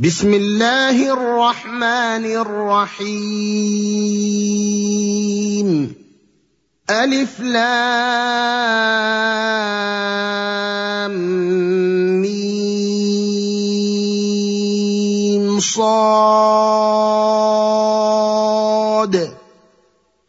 بسم الله الرحمن الرحيم ألف لام ميم صاد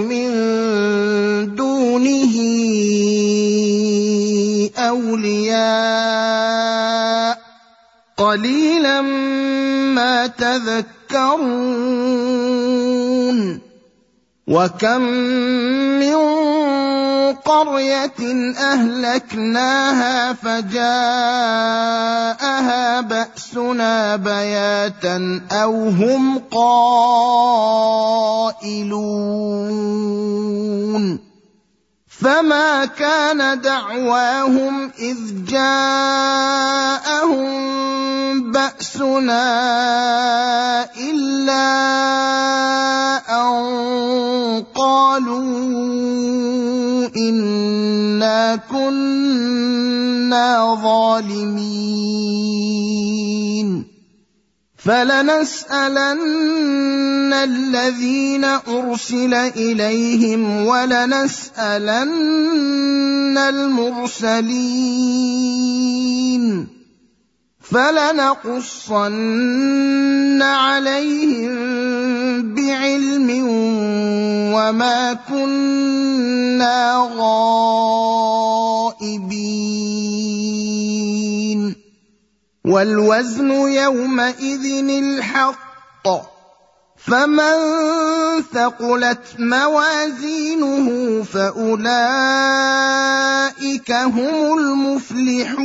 من دونه أولياء. قليلا ما تذكرون. وكم من قريه اهلكناها فجاءها باسنا بياتا أو هم قائلون فما كان دعواهم اذ جاءهم باسنا الا ان قالوا انا كنا ظالمين فلنسألن الذين أرسل إليهم ولنسألن المرسلين فلنقصن عليهم بعلم وما كنا غائبين والوزن يومئذ الحق. فمن ثقلت موازينه فأولئك هم المفلحون.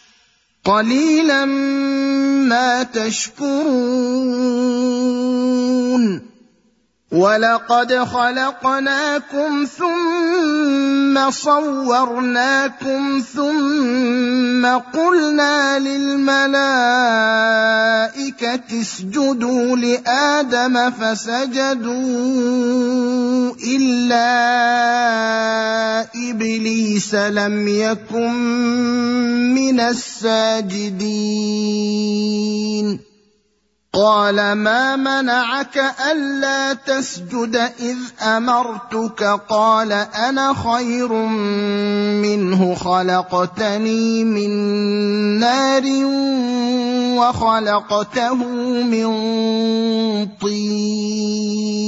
قليلا ما تشكرون. ولقد خلقناكم ثم صورناكم ثم قلنا للملائكه اسجدوا لادم فسجدوا الا ابليس لم يكن من الساجدين قال ما منعك ألا تسجد إذ أمرتك؟ قال أنا خير منه خلقتني من نار وخلقته من طين.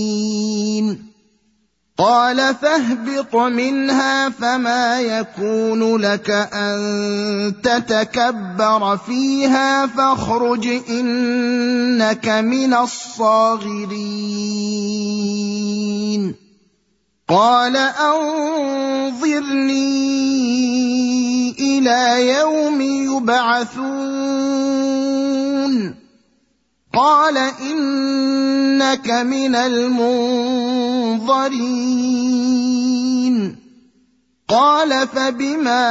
قال فاهبط منها فما يكون لك أن تتكبر فيها فاخرج إنك من الصاغرين. قال أنظرني إلى يوم يبعثون. قال إنك من المنظرين. قال فبما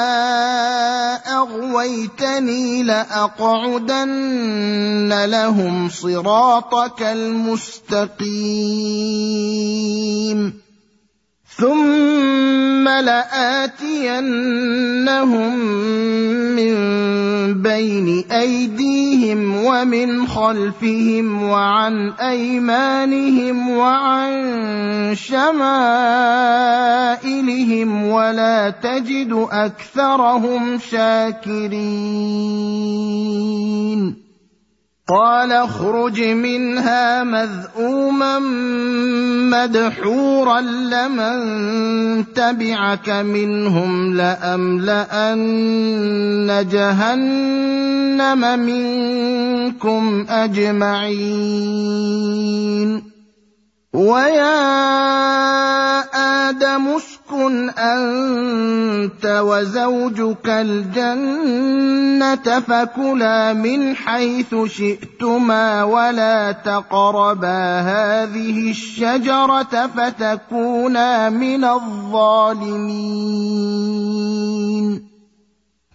أغويتني لأقعدن لهم صراطك المستقيم. ثم لاتينهم من بين ايديهم ومن خلفهم وعن ايمانهم وعن شمائلهم ولا تجد اكثرهم شاكرين قال اخرج منها مذءوما مدحورا لمن تبعك منهم لأملأن جهنم منكم أجمعين. ويا آدم اسكن أنت وزوجك الجنة فكلا من حيث شئتما ولا تقربا هذه الشجرة فتكونا من الظالمين.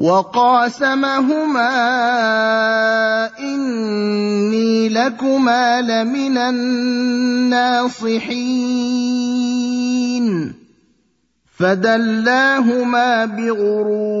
وقاسمهما إني لكما لمن الناصحين. فدلاهما بغرور.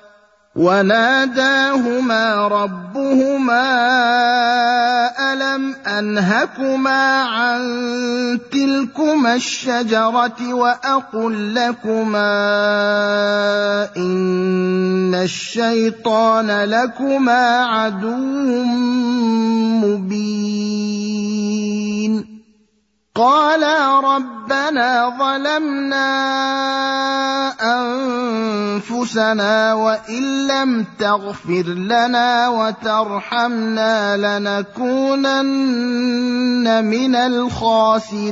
وناداهما ربهما ألم أنهكما عن تلكما الشجرة وأقل لكما إن الشيطان لكما عدو مبين قالا ربنا ظلمنا انفسنا وان لم تغفر لنا وترحمنا لنكونن من الخاسرين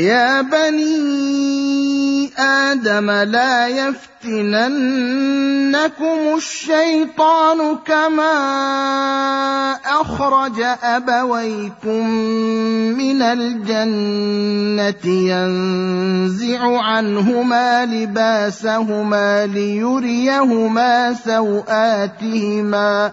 يا بني آدم لا يفتننكم الشيطان كما أخرج أبويكم من الجنة ينزع عنهما لباسهما ليريهما سوآتهما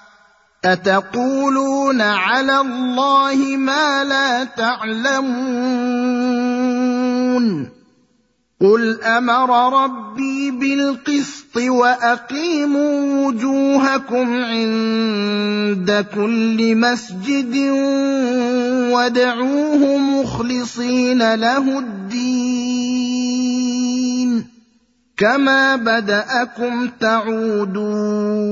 أتقولون على الله ما لا تعلمون قل أمر ربي بالقسط وأقيموا وجوهكم عند كل مسجد وادعوه مخلصين له الدين كما بدأكم تعودون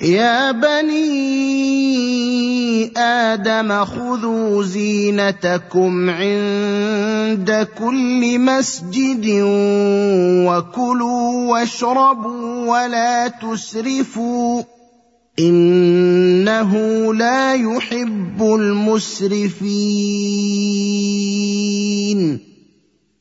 يا بني آدم خذوا زينتكم عند كل مسجد وكلوا واشربوا ولا تسرفوا إنه لا يحب المسرفين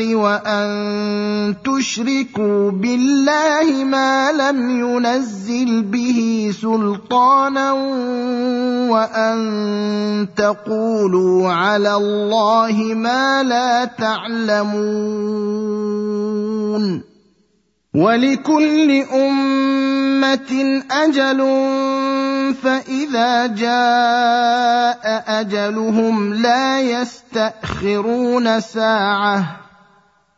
وأن تشركوا بالله ما لم ينزل به سلطانا وأن تقولوا على الله ما لا تعلمون ولكل أمة أجل فإذا جاء أجلهم لا يستأخرون ساعة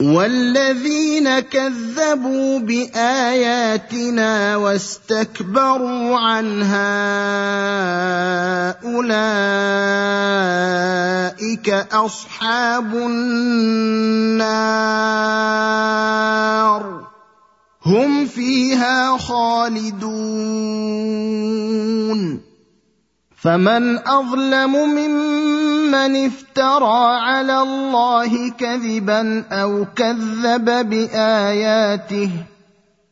والذين كذبوا باياتنا واستكبروا عنها اولئك اصحاب النار هم فيها خالدون فمن أظلم ممن افترى على الله كذبا أو كذب بآياته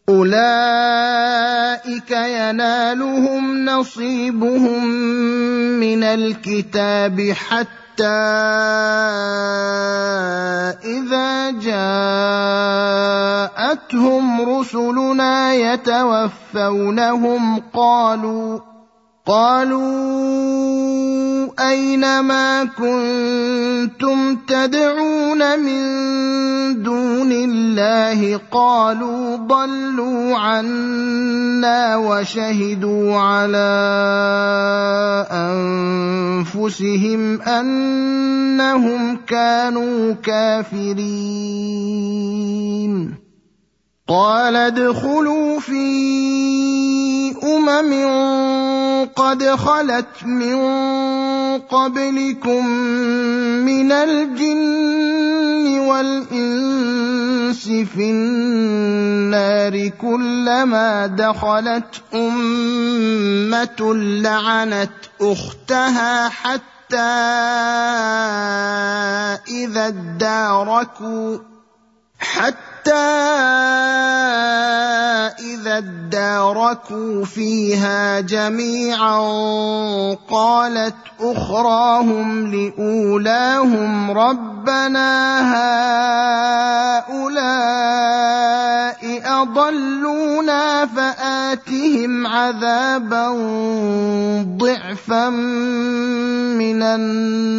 أولئك ينالهم نصيبهم من الكتاب حتى إذا جاءتهم رسلنا يتوفونهم قالوا قالوا أين ما كنتم تدعون من دون الله قالوا ضلوا عنا وشهدوا على أنفسهم أنهم كانوا كافرين. قال ادخلوا في أمم قد خلت من قبلكم من الجن والإنس في النار كلما دخلت أمة لعنت أختها حتى إذا اداركوا حتى حتى إذا اداركوا فيها جميعا قالت أخراهم لأولاهم ربنا هؤلاء أضلونا فآتهم عذابا ضعفا من النار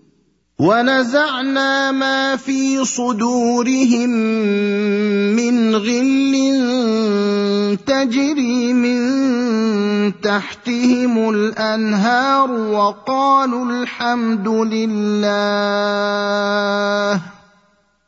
ونزعنا ما في صدورهم من غل تجري من تحتهم الأنهار وقالوا الحمد لله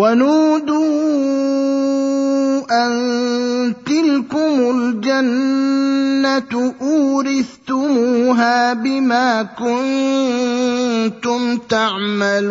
ونودوا أن تلكم الجنة أورثتموها بما كنتم تعملون.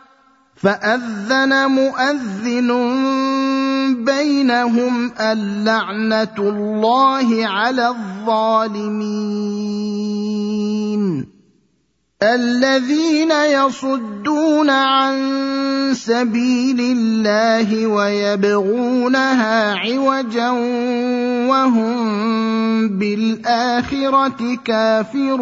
فأذن مؤذن بينهم اللعنة الله على الظالمين. الذين يصدون عن سبيل الله ويبغونها عوجا وهم بالآخرة كافرون.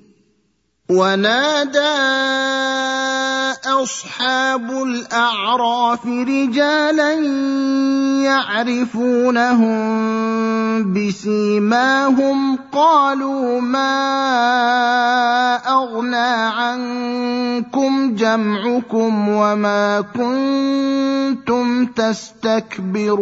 ونادى أصحاب الأعراف رجالا يعرفونهم بسيماهم قالوا ما أغنى عنكم جمعكم وما كنتم تستكبرون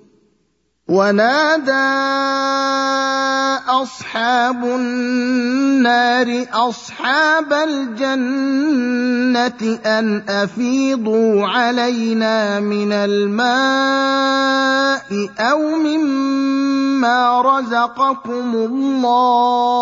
ونادى أصحاب النار أصحاب الجنة أن أفيضوا علينا من الماء أو مما رزقكم الله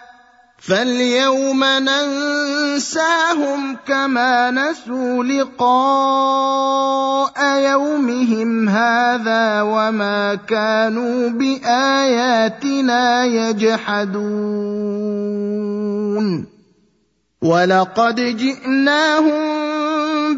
فاليوم ننساهم كما نسوا لقاء يومهم هذا وما كانوا بآياتنا يجحدون. ولقد جئناهم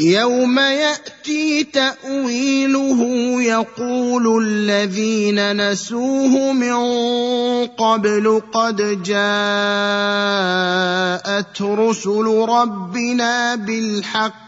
يوم ياتي تاويله يقول الذين نسوه من قبل قد جاءت رسل ربنا بالحق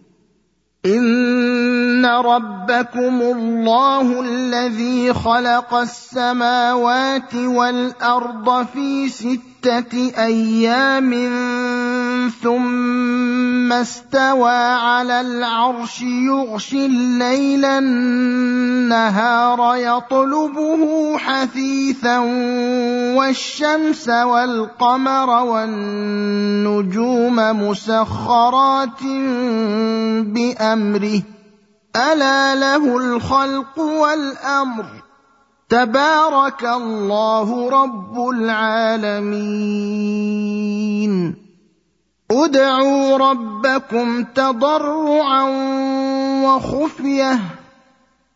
ان ربكم الله الذي خلق السماوات والارض في سته أيام ثم استوى على العرش يغشي الليل النهار يطلبه حثيثا والشمس والقمر والنجوم مسخرات بأمره ألا له الخلق والأمر تبارك الله رب العالمين. ادعوا ربكم تضرعا وخفية.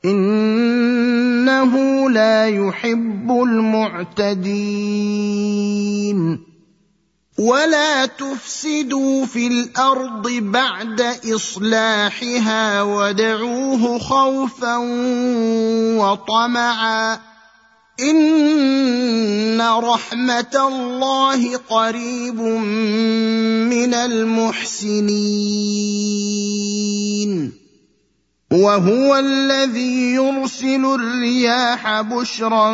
إنه لا يحب المعتدين. ولا تفسدوا في الأرض بعد اصلاحها ودعوه خوفا وطمعا ان رحمه الله قريب من المحسنين وهو الذي يرسل الرياح بشرا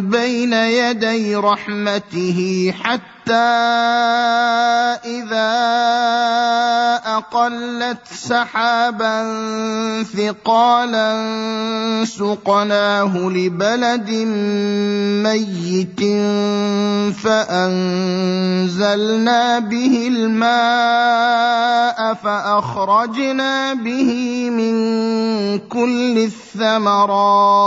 بين يدي رحمته حتى حتى إذا أقلت سحابا ثقالا سقناه لبلد ميت فأنزلنا به الماء فأخرجنا به من كل الثمرات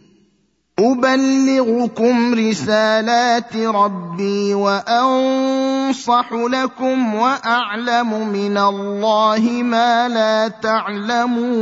ابلغكم رسالات ربي وانصح لكم واعلم من الله ما لا تعلمون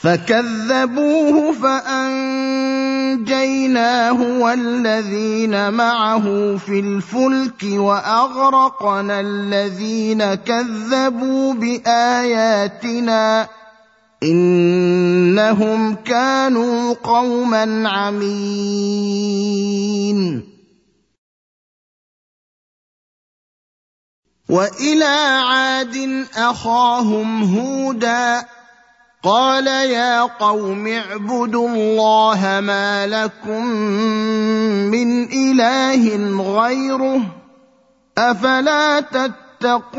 فكذبوه فأنجيناه والذين معه في الفلك وأغرقنا الذين كذبوا بآياتنا إنهم كانوا قوما عمين. وإلى عاد أخاهم هودا قال يا قوم اعبدوا الله ما لكم من اله غيره افلا تتقون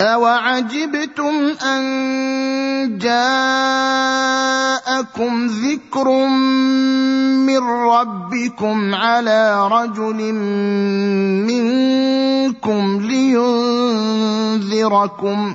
اوعجبتم ان جاءكم ذكر من ربكم على رجل منكم لينذركم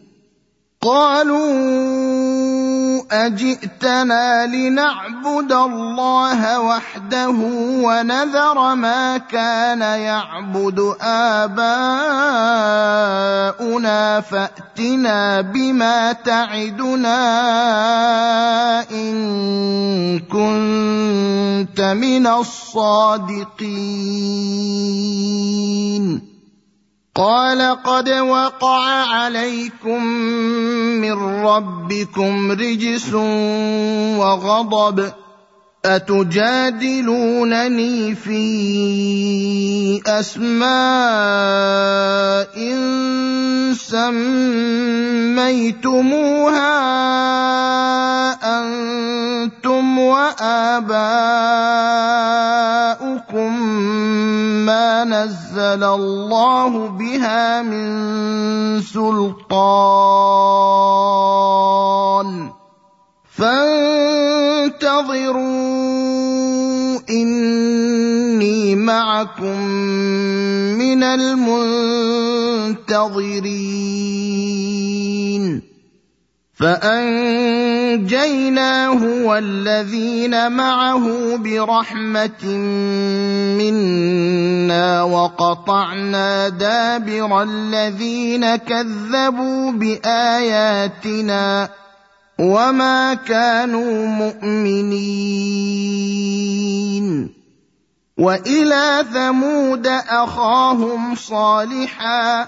قالوا أجئتنا لنعبد الله وحده ونذر ما كان يعبد آباؤنا فأتنا بما تعدنا إن كنت من الصادقين. قال قد وقع عليكم من ربكم رجس وغضب أتجادلونني في أسماء سميتموها أنتم وآباؤكم نزل الله بها من سلطان. فانتظروا اني معكم من من المنتظرين. فأنجيناه والذين معه برحمة منا وقطعنا دابر الذين كذبوا بآياتنا وما كانوا مؤمنين وإلى ثمود أخاهم صالحا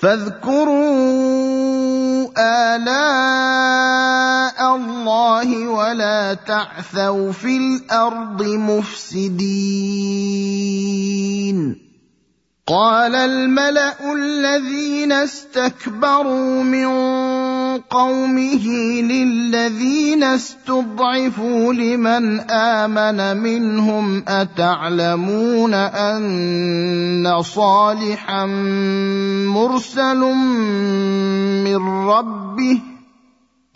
فاذكروا آلاء الله ولا تعثوا في الأرض مفسدين. قال الملأ الذين استكبروا من قومه للذين استضعفوا لمن آمن منهم أتعلمون أن صالحا مرسل من ربه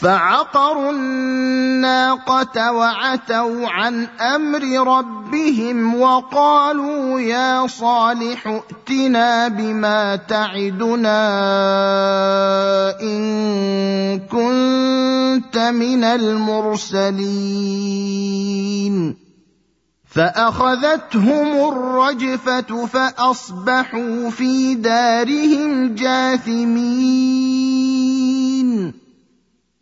فعقروا الناقة وعتوا عن أمر ربهم وقالوا يا صالح ائتنا بما تعدنا إن كنت من المرسلين. فأخذتهم الرجفة فأصبحوا في دارهم جاثمين.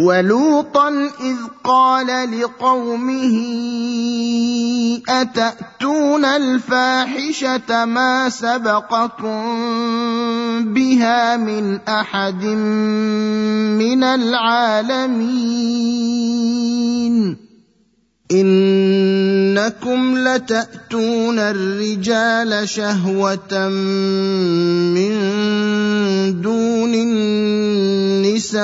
ولوطا اذ قال لقومه اتاتون الفاحشه ما سبقكم بها من احد من العالمين إنكم لتأتون الرجال شهوة من دون النساء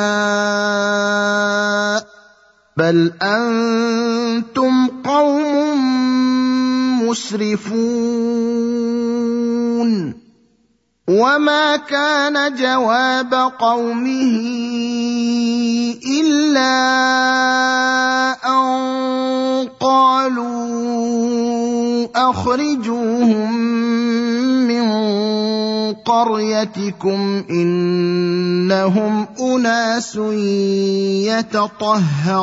بل أنتم قوم مسرفون. وما كان جواب قومه الا ان قالوا اخرجوهم من قريتكم انهم اناس يتطهرون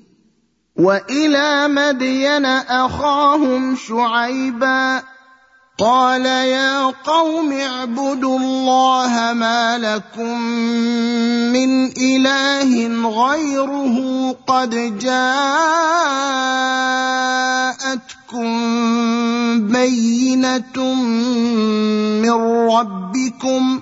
وإلى مدين أخاهم شعيبا قال يا قوم اعبدوا الله ما لكم من إله غيره قد جاءتكم بينة من ربكم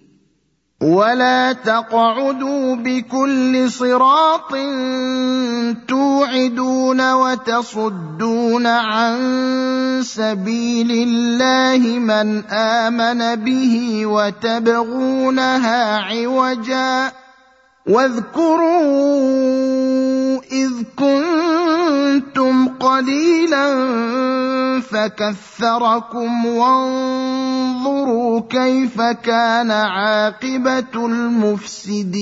ولا تقعدوا بكل صراط توعدون وتصدون عن سبيل الله من امن به وتبغونها عوجا واذكروا إذ كنتم قليلا فكثركم وانظروا كيف كان عاقبة المفسدين.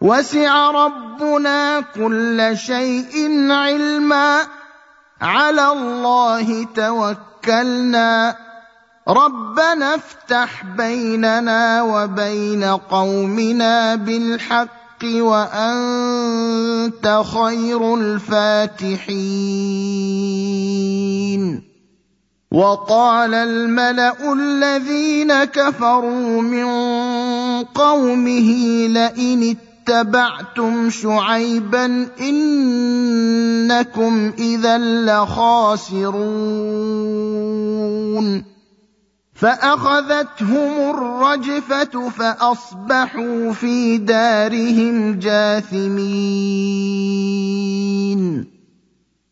وسع ربنا كل شيء علما. على الله توكلنا. ربنا افتح بيننا وبين قومنا بالحق وأنت خير الفاتحين. وقال الملأ الذين كفروا من قومه لئن اتبعتم شعيبا إنكم إذا لخاسرون. فأخذتهم الرجفة فأصبحوا في دارهم جاثمين.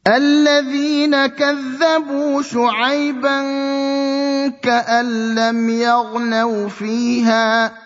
الذين كذبوا شعيبا كأن لم يغنوا فيها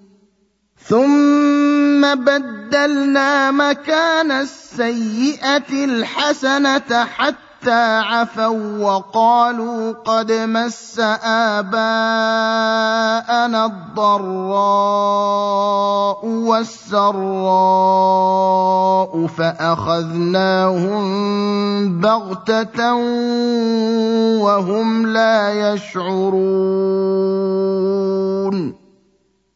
ثم بدلنا مكان السيئة الحسنة حتى عفوا وقالوا قد مس آباءنا الضراء والسراء فأخذناهم بغتة وهم لا يشعرون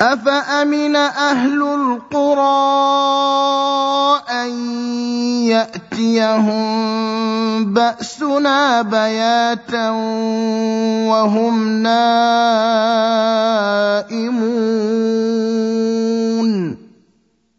أفأمن أهل القرى أن يأتيهم بأسنا بياتا وهم نائمون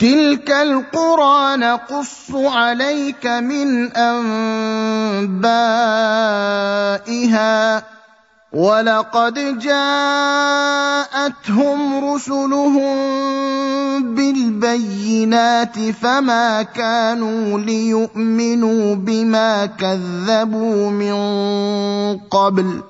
تلك القرى نقص عليك من انبائها ولقد جاءتهم رسلهم بالبينات فما كانوا ليؤمنوا بما كذبوا من قبل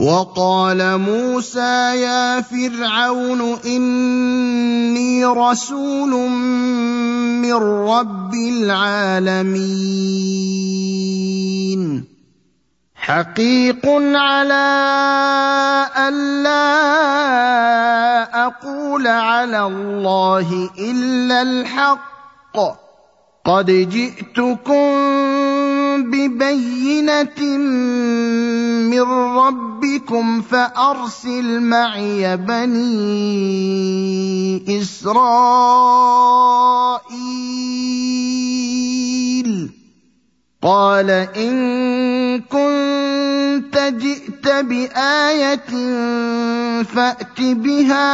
وقال موسى يا فرعون إني رسول من رب العالمين. حقيق على الا أقول على الله إلا الحق. قد جئتكم ببينة من ربكم فأرسل معي بني إسرائيل. قال إن كنت جئت بآية فأت بها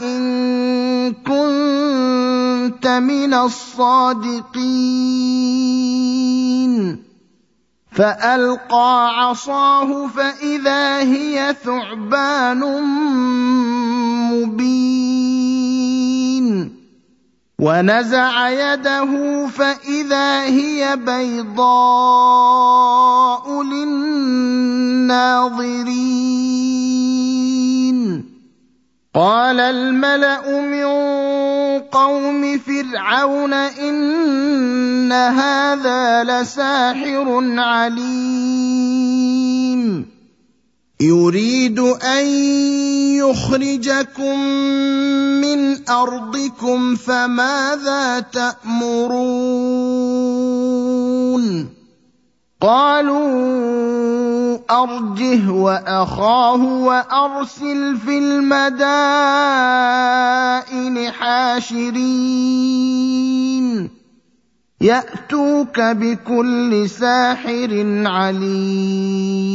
إن كنت من الصادقين. فألقى عصاه فإذا هي ثعبان مبين. ونزع يده فإذا هي بيضاء للناظرين. قال الملأ من قوم فرعون إن هذا لساحر عليم. يريد أن يخرجكم من أرضكم فماذا تأمرون؟ قالوا أرجه وأخاه وأرسل في المدائن حاشرين. يأتوك بكل ساحر عليم.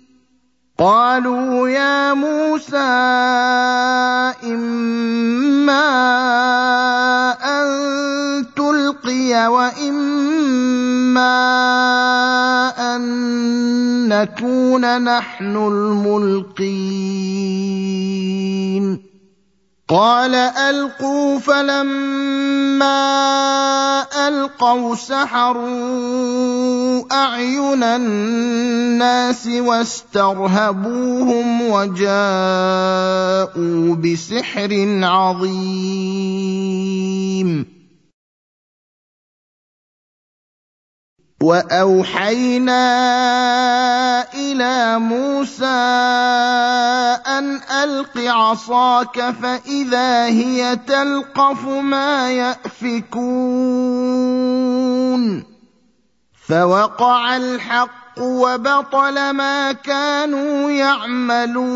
قالوا يا موسى إما أن تلقي وإما أن نكون نحن الملقين. قال ألقوا فلما ألقوا سحروا أعين الناس واسترهبوهم وجاءوا بسحر عظيم. وأوحينا إلى موسى أن ألق عصاك فإذا هي تلقف ما يأفكون. فوقع الحق وبطل ما كانوا يعملون.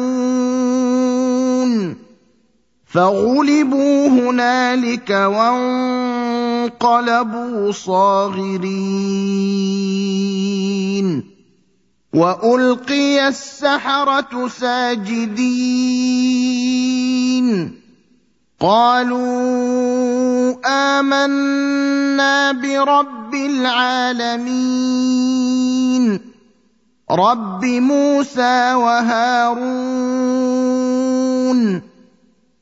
فغلبوا هنالك وانقلبوا صاغرين. وألقي السحرة ساجدين. قالوا آمنا برب العالمين. رب موسى وهارون.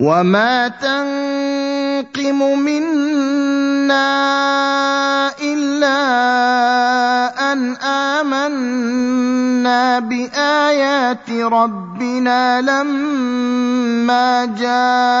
وما تنقم منا الا ان امنا بايات ربنا لما جاءتنا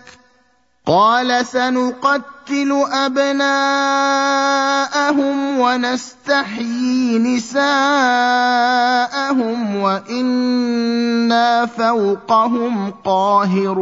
قال سنقتل أبناءهم ونستحيي نساءهم وإنا فوقهم قاهرون.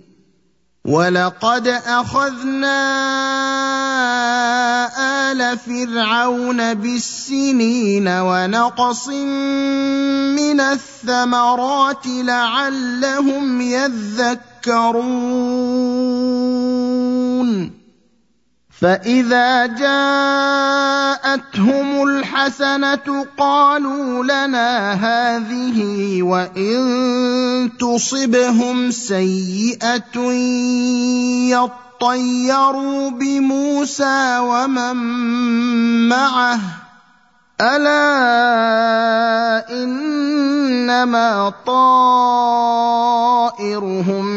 ولقد اخذنا ال فرعون بالسنين ونقص من الثمرات لعلهم يذكرون فاذا جاءتهم الحسنة قالوا لنا هذه وإن تصبهم سيئة يطيروا بموسى ومن معه ألا إنما طائرهم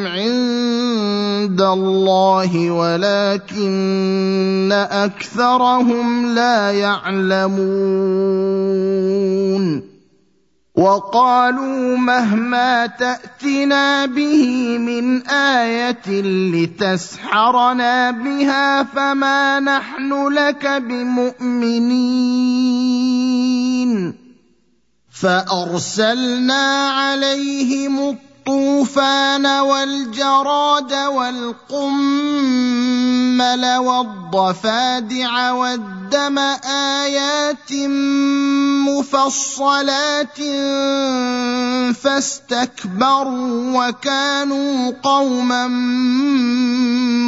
عند الله ولكن أكثرهم لا يعلمون. وقالوا مهما تأتنا به من آية لتسحرنا بها فما نحن لك بمؤمنين فأرسلنا عليهم الطوفان والجراد والقمل والضفادع والدم آيات مفصلات فاستكبروا وكانوا قوما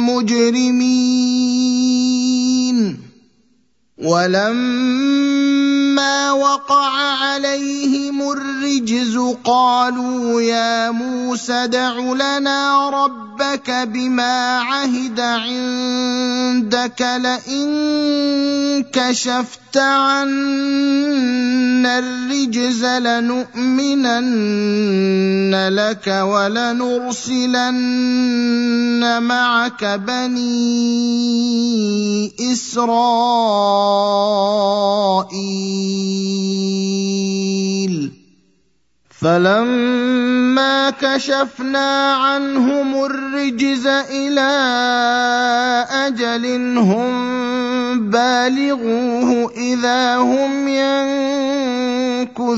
مجرمين. ولما وقع عليهم الرجز قالوا يا موسى دع لنا ربك بما عهد عندك لئن كشفت عنا الرجز لنؤمنن لك ولنرسلن معك بني إسرائيل. فلما كشفنا عنهم الرجز إلى أجل هم بالغوه اذا هم ينكثون.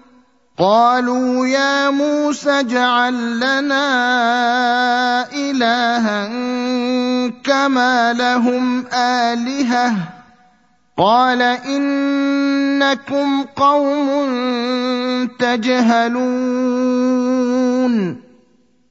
قالوا يا موسى اجعل لنا إلها كما لهم آلهة. قال إنكم قوم تجهلون.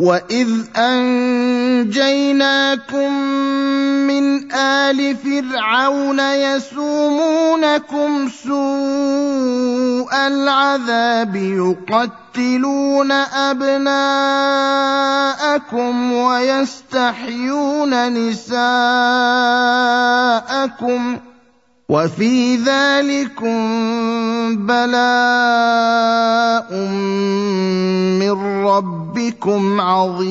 واذ انجيناكم من ال فرعون يسومونكم سوء العذاب يقتلون ابناءكم ويستحيون نساءكم وفي ذلكم بلاء من ربكم عظيم.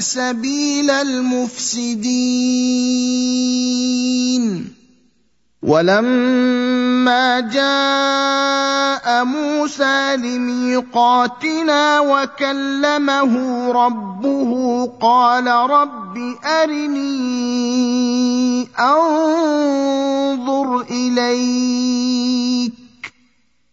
سبيل المفسدين. ولما جاء موسى لميقاتنا وكلمه ربه قال رب أرني أنظر إليك.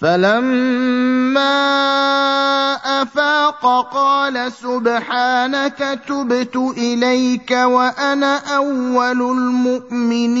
فلما افاق قال سبحانك تبت اليك وأنا اول المؤمنين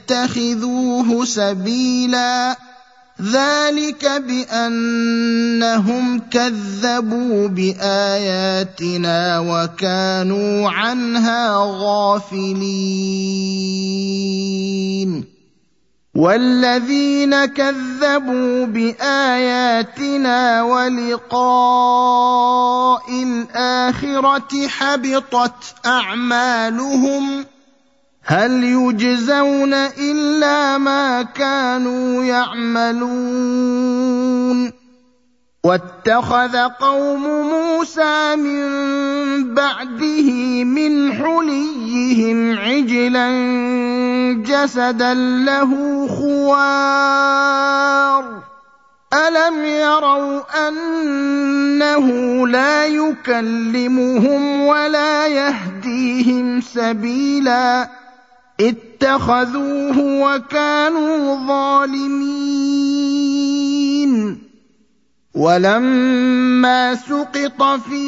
سبيلا. ذلك بأنهم كذبوا بآياتنا وكانوا عنها غافلين. والذين كذبوا بآياتنا ولقاء الآخرة حبطت أعمالهم هل يجزون إلا ما كانوا يعملون؟ واتخذ قوم موسى من بعده من حليهم عجلا جسدا له خوار. ألم يروا أنه لا يكلمهم ولا يهديهم سبيلا؟ اتخذوه وكانوا ظالمين. ولما سقط في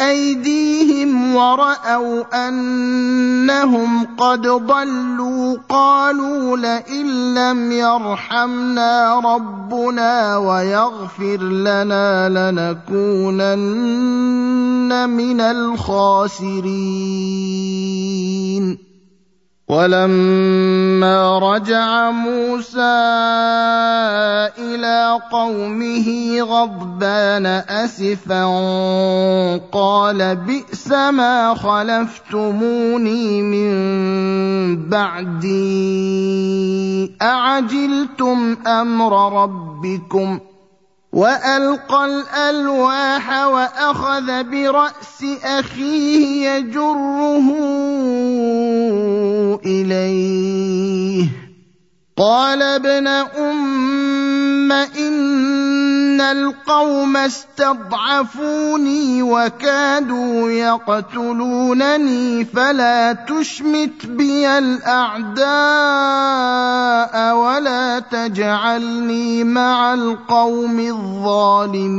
أيديهم ورأوا أنهم قد ضلوا قالوا لئن لم يرحمنا ربنا ويغفر لنا لنكونن من الخاسرين. ولما رجع موسى إلى قومه غضبان أسفا قال بئس ما خلفتموني من بعدي أعجلتم أمر ربكم وألقى الألواح وأخذ برأس أخيه يجره إليه. قال ابن أم إن القوم استضعفوني وكادوا يقتلونني فلا تشمت بي الأعداء ولا تجعلني مع القوم الظالمين.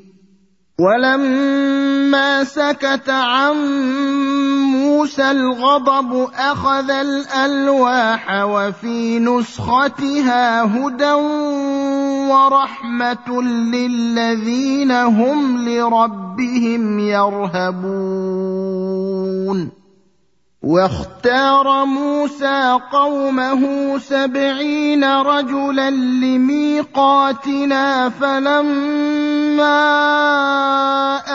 ولما سكت عن موسى الغضب أخذ الألواح وفي نسختها هدى ورحمة للذين هم لربهم يرهبون. واختار موسى قومه سبعين رجلا لميقاتنا فلما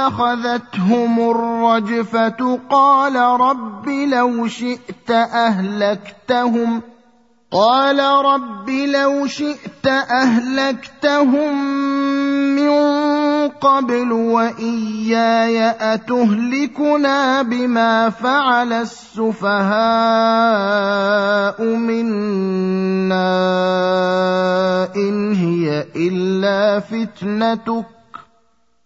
أخذتهم الرجفة قال رب لو شئت أهلكتهم قال رب لو شئت أهلكتهم من قبل وإياي أتهلكنا بما فعل السفهاء منا إن هي إلا فتنتك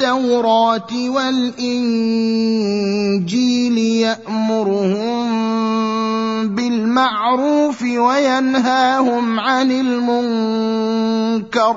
التوراة والإنجيل يأمرهم بالمعروف وينهاهم عن المنكر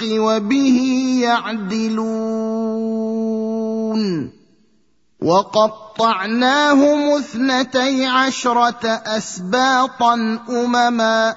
الحق وبه يعدلون. وقطعناهم اثنتي عشرة أسباطا أمما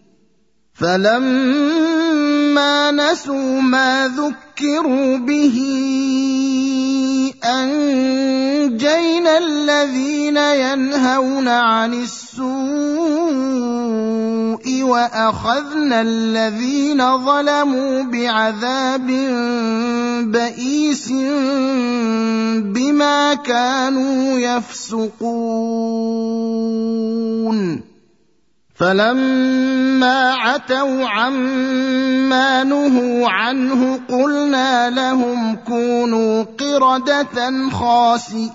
فلما نسوا ما ذكروا به أنجينا الذين ينهون عن السوء وأخذنا الذين ظلموا بعذاب بئيس بما كانوا يفسقون. فلما عتوا عما نهوا عنه قلنا لهم كونوا قردة خاسئين.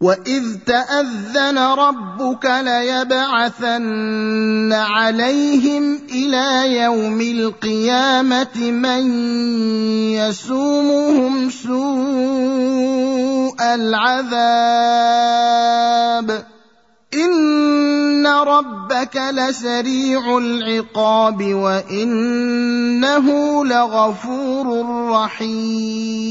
وإذ تأذن ربك ليبعثن عليهم إلى يوم القيامة من يسومهم سوء العذاب. ان ربك لسريع العقاب وانه لغفور رحيم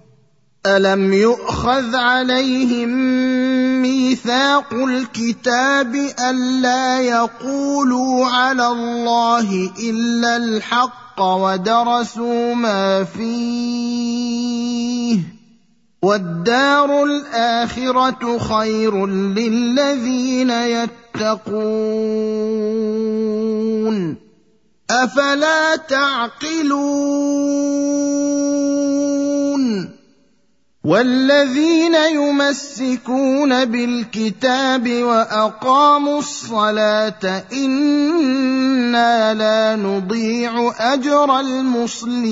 الم يؤخذ عليهم ميثاق الكتاب الا يقولوا على الله الا الحق ودرسوا ما فيه والدار الاخره خير للذين يتقون افلا تعقلون والذين يمسكون بالكتاب وأقاموا الصلاة إنا لا نضيع أجر المصلحين.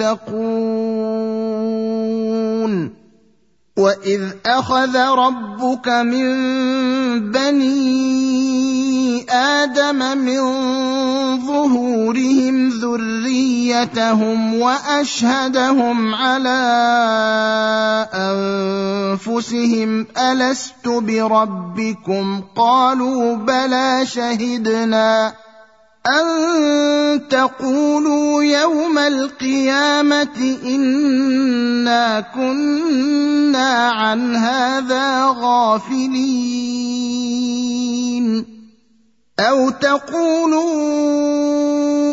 تتقون وإذ أخذ ربك من بني آدم من ظهورهم ذريتهم وأشهدهم على أنفسهم ألست بربكم؟ قالوا بلى شهدنا. أن تقولوا يوم القيامة إنا كنا عن هذا غافلين. أو تقولوا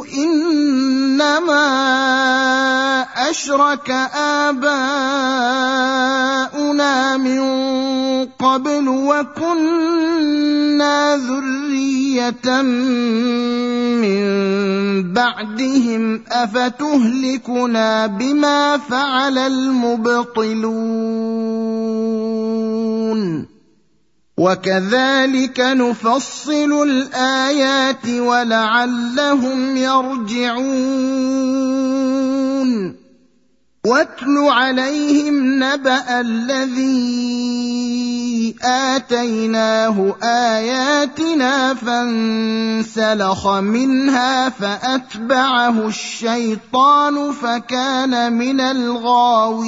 إنما أشرك آباؤنا من قبل وكنا ذرية من بعدهم أفتهلكنا بما فعل المبطلون وكذلك نفصل الآيات ولعلهم يرجعون. واتل عليهم نبأ الذي آتيناه آياتنا فانسلخ منها فأتبعه الشيطان فكان من الغاوين.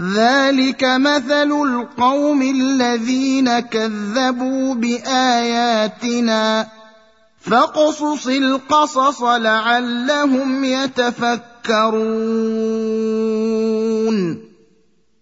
ذلك مثل القوم الذين كذبوا باياتنا فاقصص القصص لعلهم يتفكرون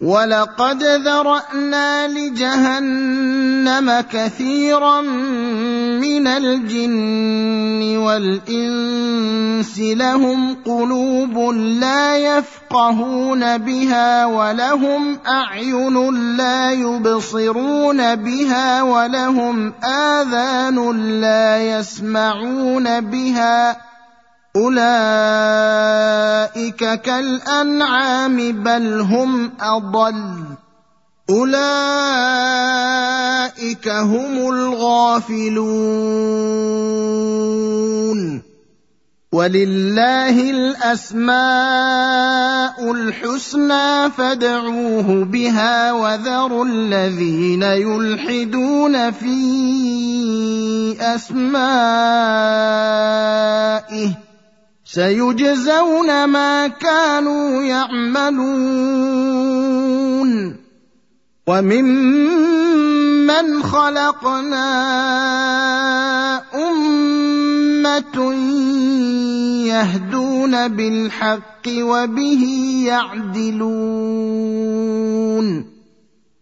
ولقد ذرأنا لجهنم كثيرا من الجن والإنس لهم قلوب لا يفقهون بها ولهم أعين لا يبصرون بها ولهم آذان لا يسمعون بها أولئك كالأنعام بل هم أضل. أولئك هم الغافلون. ولله الأسماء الحسنى فادعوه بها وذروا الذين يلحدون في أسمائه. سيجزون ما كانوا يعملون. وممن خلقنا أمة يهدون بالحق وبه يعدلون.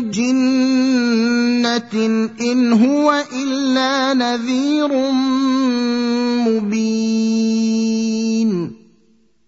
جنه ان هو الا نذير مبين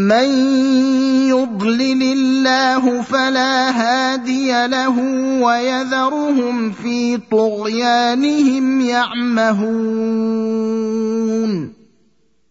من يضلل الله فلا هادي له ويذرهم في طغيانهم يعمهون.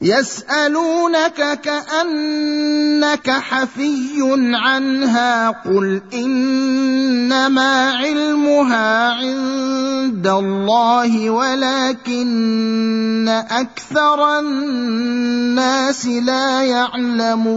يسألونك كأنك حفي عنها قل إنما علمها عند الله ولكن أكثر الناس لا يعلمون.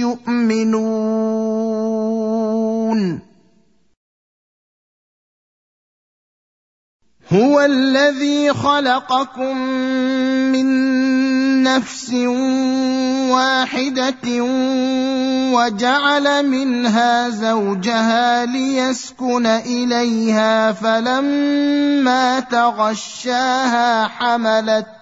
يؤمنون. هو الذي خلقكم من نفس واحدة وجعل منها زوجها ليسكن إليها فلما تغشاها حملت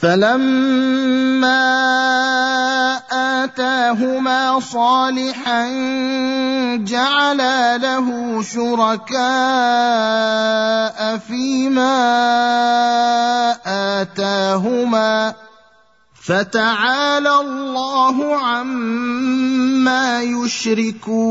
فلما اتاهما صالحا جعلا له شركاء فيما اتاهما فتعالى الله عما يشركون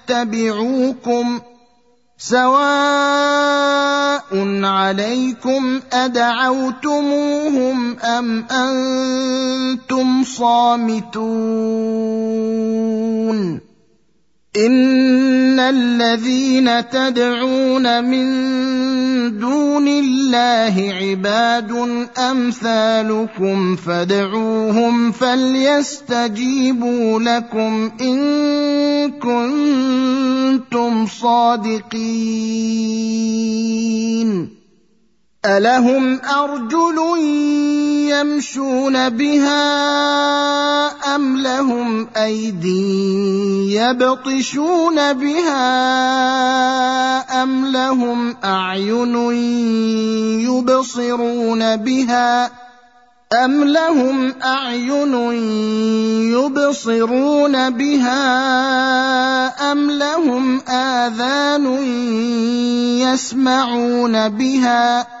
يتبعوكم سواء عليكم أدعوتموهم أم أنتم صامتون ان الذين تدعون من دون الله عباد امثالكم فادعوهم فليستجيبوا لكم ان كنتم صادقين الهم ارجل يمشون بها ام لهم ايدي يبطشون بها ام لهم اعين يبصرون بها أم لهم أعين يبصرون بها أم لهم آذان يسمعون بها ۖ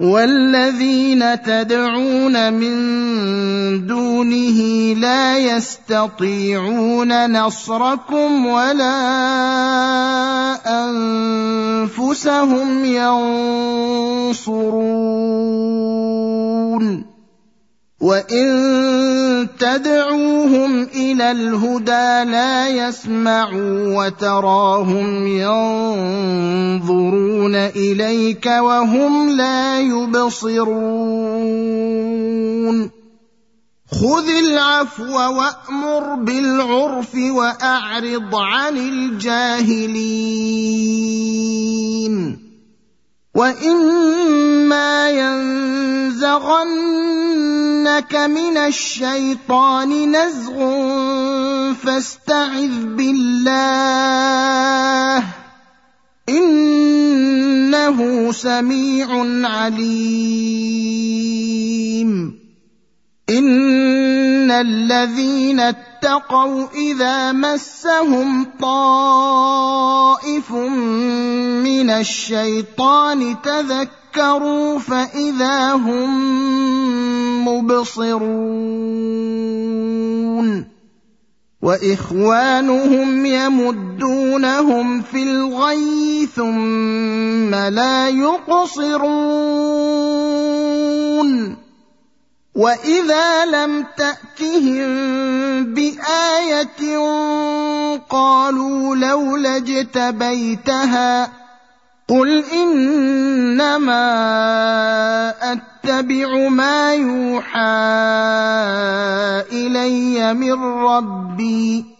والذين تدعون من دونه لا يستطيعون نصركم ولا أنفسهم ينصرون. وإن تدعوهم إلى الهدى لا يسمعوا وتراهم ينظرون إليك وهم لا يبصرون. خذ العفو وأمر بالعرف وأعرض عن الجاهلين. واما ينزغنك من الشيطان نزغ فاستعذ بالله انه سميع عليم. ان الذين اتقوا إذا مسهم طائف من الشيطان تذكروا فإذا هم مبصرون. وإخوانهم يمدونهم في الغي ثم لا يقصرون. واذا لم تاتهم بايه قالوا لولا اجتبيتها قل انما اتبع ما يوحى الي من ربي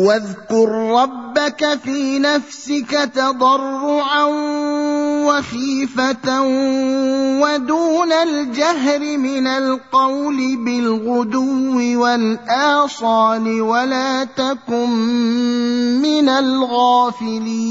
واذكر ربك في نفسك تضرعا وخيفة ودون الجهر من القول بالغدو والآصال ولا تكن من الغافلين.